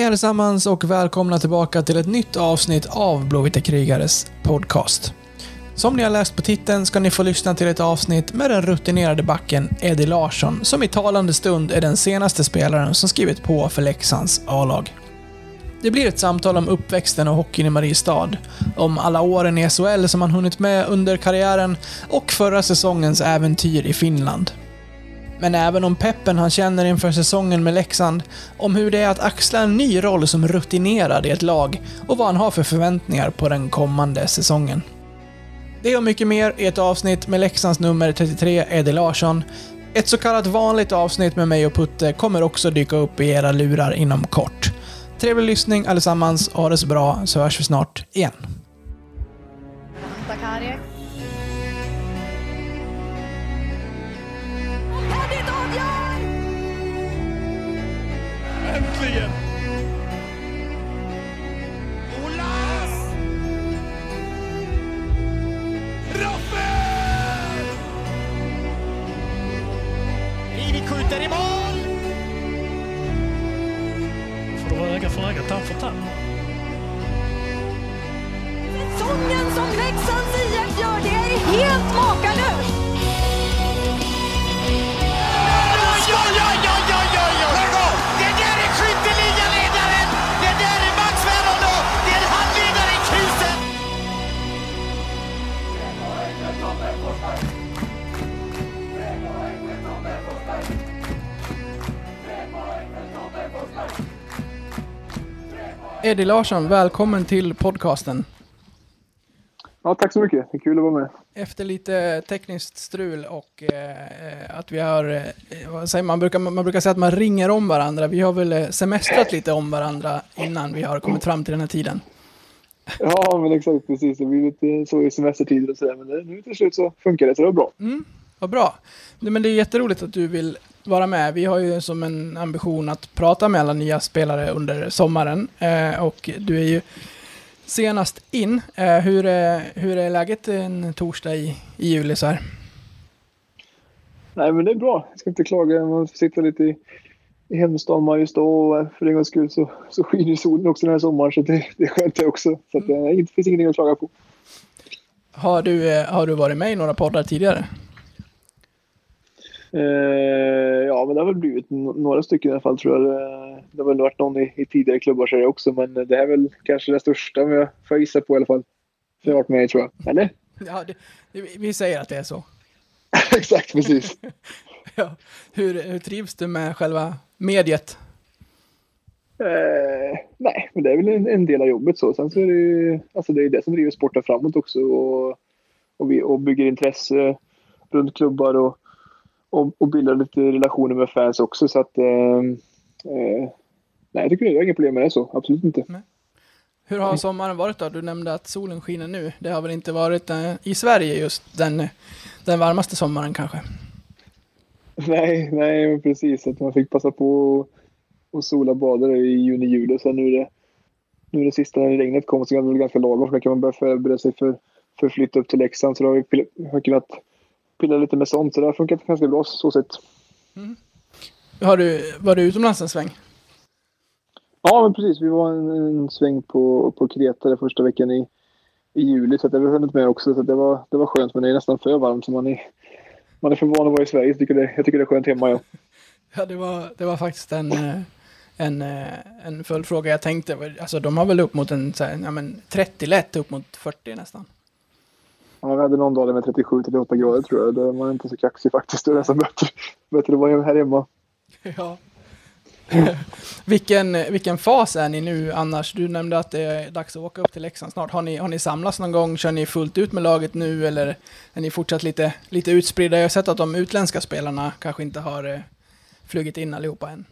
Hej allesammans och välkomna tillbaka till ett nytt avsnitt av Blåvita krigares podcast. Som ni har läst på titeln ska ni få lyssna till ett avsnitt med den rutinerade backen Eddie Larsson, som i talande stund är den senaste spelaren som skrivit på för Leksands A-lag. Det blir ett samtal om uppväxten och hockeyn i Mariestad, om alla åren i SHL som han hunnit med under karriären och förra säsongens äventyr i Finland. Men även om peppen han känner inför säsongen med Leksand, om hur det är att axla en ny roll som rutinerad i ett lag och vad han har för förväntningar på den kommande säsongen. Det och mycket mer i ett avsnitt med Leksands nummer 33, Eddie Larsson. Ett så kallat vanligt avsnitt med mig och Putte kommer också dyka upp i era lurar inom kort. Trevlig lyssning allesammans, ha det så bra så hörs vi snart igen. Äntligen! Olas! Rappel! Rivi skjuter i mål! får vara öga för öga, tand för tand. Säsongen som Leksands IF gör, det är helt makalöst! Eddie Larsson, välkommen till podcasten. Ja, tack så mycket. Det är kul att vara med. Efter lite tekniskt strul och eh, att vi har, eh, vad säger man, brukar, man brukar säga att man ringer om varandra. Vi har väl eh, semestrat lite om varandra innan vi har kommit fram till den här tiden. Ja, men exakt precis. Det blir lite så i semestertider och sådär. Men nu till slut så funkar det, så det var bra. Vad bra. Men det är jätteroligt att du vill vara med. Vi har ju som en ambition att prata med alla nya spelare under sommaren. Eh, och du är ju senast in. Eh, hur, är, hur är läget en torsdag i, i juli så här? Nej, men det är bra. Jag ska inte klaga. Man får sitta lite i, i hemstaden Mariestad och för en gångs skull så, så skiner solen också den här sommaren. Så det, det är skönt det också. Så att, eh, det finns ingenting att klaga på. Har du, eh, har du varit med i några poddar tidigare? Eh, ja, men det har väl blivit några stycken i alla fall tror jag. Det, det har väl varit någon i, i tidigare klubbar så också. Men det här är väl kanske det största, om jag får gissa på i alla fall. Som jag har varit med i tror jag. Eller? Ja, det, vi säger att det är så. exakt, precis. Ja. Hur, hur trivs du med själva mediet? Eh, nej, men det är väl en, en del av jobbet så. Sen så är det ju alltså det, är det som driver sporten framåt också och, och, vi, och bygger intresse runt klubbar och, och, och bildar lite relationer med fans också. Så att, eh, eh, nej, jag tycker det är inga problem med det så. Absolut inte. Hur har sommaren varit då? Du nämnde att solen skiner nu. Det har väl inte varit eh, i Sverige just den, den varmaste sommaren kanske? Nej, nej, precis. Att man fick passa på och, och sola badare i juni, juli. Sen nu är det, nu det sista när regnet kom så är det ganska lagom. För då kan man börja förbereda sig för, för att flytta upp till Leksand. Så då har vi har kunnat pilla lite med sånt. Så det har funkat ganska bra så sett. Har du, var du utomlands en sväng? Ja, men precis. Vi var en, en sväng på, på Kreta den första veckan i, i juli. Så att det har hunnit med också. Så det, var, det var skönt. Men det är nästan för varmt. Så man är, man är för van att vara i Sverige. Så tycker det, jag tycker det är skönt hemma. Ja. Ja, det var, det var faktiskt en, eh, en, eh, en följdfråga jag tänkte. Alltså de har väl upp mot en så här, ja, men 30 lätt, upp mot 40 nästan. Ja, vi hade någon dag där med 37-38 grader tror jag. Då är man inte så kaxig faktiskt. Det är nästan bättre, bättre att vara här hemma. Ja. vilken, vilken fas är ni nu annars? Du nämnde att det är dags att åka upp till Leksand snart. Har ni, har ni samlats någon gång? Kör ni fullt ut med laget nu eller är ni fortsatt lite, lite utspridda? Jag har sett att de utländska spelarna kanske inte har eh, flugit in allihopa än.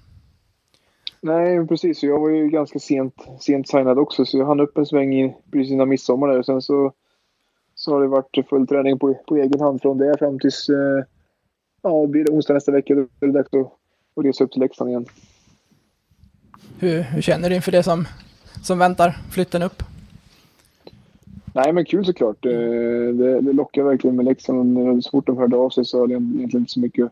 Nej, precis. Jag var ju ganska sent, sent signad också. Så jag hann upp en sväng i, precis innan midsommar. Där. Sen så, så har det varit full träning på, på egen hand från det fram tills eh, ja, blir det onsdag nästa vecka. Då är det dags att, att resa upp till Leksand igen. Hur, hur känner du inför det som, som väntar, flytten upp? Nej, men kul såklart. Eh, Det, det lockar verkligen med Leksand. Så fort de hörde av sig så hade jag egentligen inte så mycket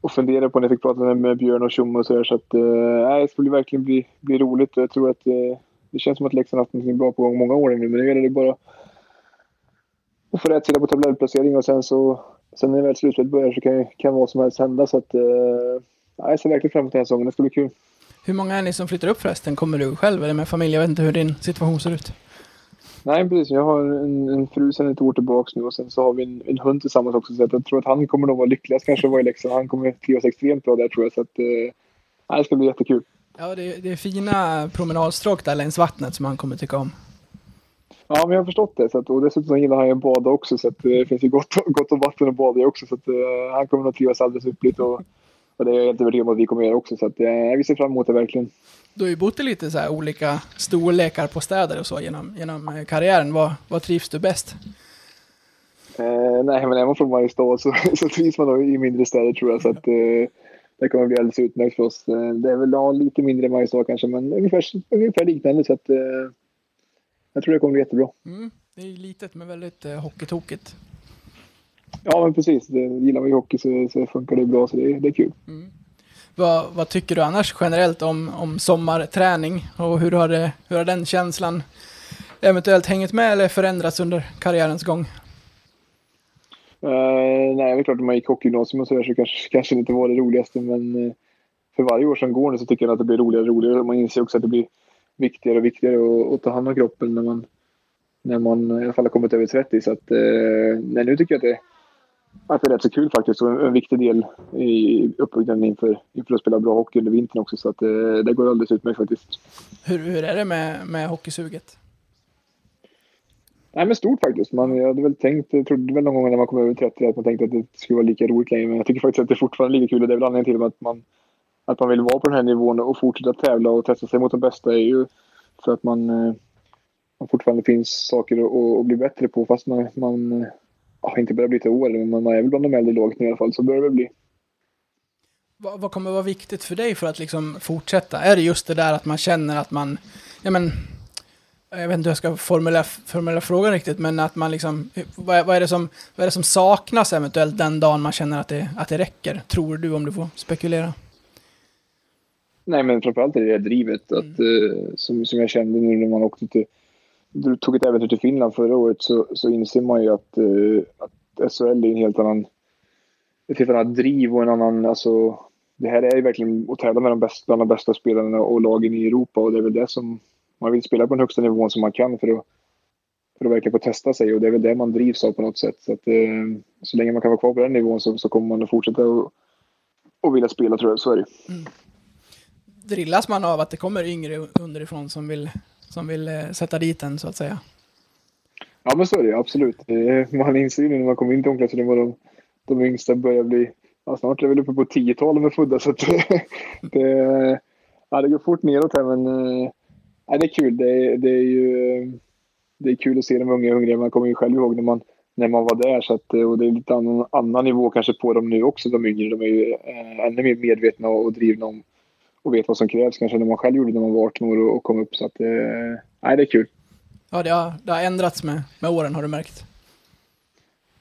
och funderade på när jag fick prata med, Björn och Tjomme och så där. Så att, eh, det skulle verkligen bli, bli roligt. Jag tror att eh, det känns som att Leksand har haft något bra på gång många år nu. Men nu gäller det bara att få rätt sida på tabellplacering och sen så sen när väl slutspelet börjar så kan, kan vad som helst hända. Så att, eh, jag ser verkligen fram emot den här säsongen. Det ska bli kul. Hur många är ni som flyttar upp förresten? Kommer du själv eller med familj? Jag vet inte hur din situation ser ut. Nej, precis. Jag har en, en fru sedan ett år tillbaka nu och sen så har vi en, en hund tillsammans också. Så jag tror att han kommer nog vara lyckligast kanske att vara i Leksand. Han kommer trivas extremt bra där tror jag. Så att, eh, det ska bli jättekul. Ja, det är, det är fina promenadstråk där längs vattnet som han kommer tycka om. Ja, men jag har förstått det. Så att, och dessutom gillar han ju att bada också. Så att, eh, det finns ju gott, gott om vatten att bada i också. Så att, uh, han kommer nog trivas alldeles ypperligt. Och, och det är jag helt övertygad om att vi kommer göra också. Så att, uh, vi ser fram emot det verkligen. Du har ju bott i lite så olika storlekar på städer och så genom, genom karriären. Vad, vad trivs du bäst? Eh, nej, men är man från Mariestad så, så trivs man då i mindre städer tror jag. Så att, det kommer bli alldeles utmärkt för oss. Det är väl lite mindre Mariestad kanske, men ungefär, ungefär liknande. Så att, eh, jag tror det kommer bli jättebra. Mm, det är litet men väldigt eh, hockeytokigt. Ja, men precis. Det, gillar man ju hockey så, så funkar det bra, så det, det är kul. Mm. Vad, vad, tycker du annars generellt om, om sommarträning och hur har, det, hur har den känslan eventuellt hängt med eller förändrats under karriärens gång? Uh, nej, det är klart, om man gick hockeygymnasium och så, där, så kanske, kanske det inte var det roligaste, men uh, för varje år som går nu så tycker jag att det blir roligare och roligare. Man inser också att det blir viktigare och viktigare att, att ta hand om kroppen när man, när man i alla fall har kommit över 30. Så att, uh, nej, nu tycker jag att det, att det är rätt så kul faktiskt och en, en viktig del i uppbyggnaden inför, inför att spela bra hockey under vintern också. Så att det, det går alldeles utmärkt faktiskt. Hur, hur är det med, med hockeysuget? Nej, men stort faktiskt. Man, jag hade väl tänkt, jag trodde väl någon gång när man kom över 30 att man tänkte att det skulle vara lika roligt längre. Men jag tycker faktiskt att det är fortfarande lika kul och det är väl anledningen till att man, att man vill vara på den här nivån och fortsätta tävla och testa sig mot de bästa är ju för att man, eh, man fortfarande finns saker att, att bli bättre på fast man, man eh, ja, inte börjar bli till år, men man är väl bland de äldre lagen i alla fall, så börjar det bli. Vad, vad kommer vara viktigt för dig för att liksom fortsätta? Är det just det där att man känner att man, ja men, jag vet inte hur jag ska formulera, formulera frågan riktigt, men att man liksom, vad, vad, är det som, vad är det som saknas eventuellt den dagen man känner att det, att det räcker? Tror du om du får spekulera? Nej, men framförallt är det det drivet, mm. att, uh, som, som jag kände nu när man åkte till du tog ett äventyr till Finland förra året så, så inser man ju att, uh, att SHL är en helt annan, ett helt annat driv och en annan, alltså det här är ju verkligen att tävla med de bästa, de bästa spelarna och lagen i Europa och det är väl det som man vill spela på den högsta nivån som man kan för att, för att verkligen få testa sig och det är väl det man drivs av på något sätt. Så, att, uh, så länge man kan vara kvar på den nivån så, så kommer man att fortsätta och, och vilja spela tror jag, så är det. Mm. Drillas man av att det kommer yngre underifrån som vill som vill eh, sätta dit en så att säga. Ja men så är det absolut. Man inser ju när man kommer in till omklädningsrummet de, de yngsta börjar bli, ja, snart är väl uppe på tiotal med födda så att det, ja, det går fort neråt här men eh, ja, det är kul. Det, det är ju eh, det är kul att se de unga hungriga. Man kommer ju själv ihåg när man, när man var där så att, eh, och det är lite annan, annan nivå kanske på dem nu också de yngre. De är ju eh, ännu mer medvetna och drivna om och vet vad som krävs kanske när man själv gjorde när man var 18 år och, och kom upp. Så att, eh, nej, det är kul. Ja, det har, det har ändrats med, med åren har du märkt.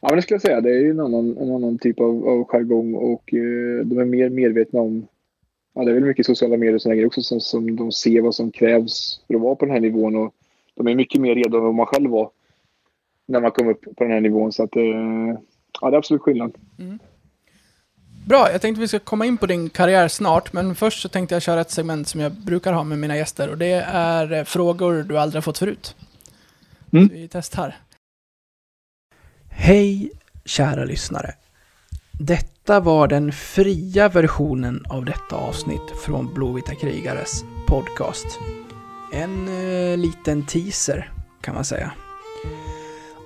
Ja, men det skulle jag säga. Det är ju en annan, en annan typ av, av jargong och eh, de är mer medvetna om Ja, det är väl mycket sociala medier och sådana grejer också som, som de ser vad som krävs för att vara på den här nivån och de är mycket mer redo än vad man själv var när man kom upp på den här nivån. Så att, eh, ja, det är absolut skillnad. Mm. Bra, jag tänkte vi ska komma in på din karriär snart, men först så tänkte jag köra ett segment som jag brukar ha med mina gäster och det är eh, frågor du aldrig har fått förut. Mm. Så vi testar. Hej kära lyssnare. Detta var den fria versionen av detta avsnitt från Blåvita krigares podcast. En eh, liten teaser kan man säga.